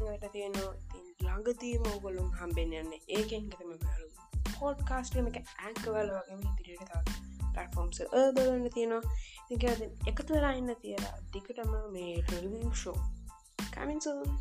වැට තියෙනවා තින් ළඟදීම ඔගොලුම් හම්බෙන් යන්න ඒකෙන් ගතම බලු පෝඩ් කාස්ටම එක ඇංකවල වගේම ඉදිරියට තා පටෆෝම්ස් බලන්න තියෙනවා. එකතු වෙලා ඉන්න තියලා දිකටම මේ රිවිව් ෂෝ කමින් සූන්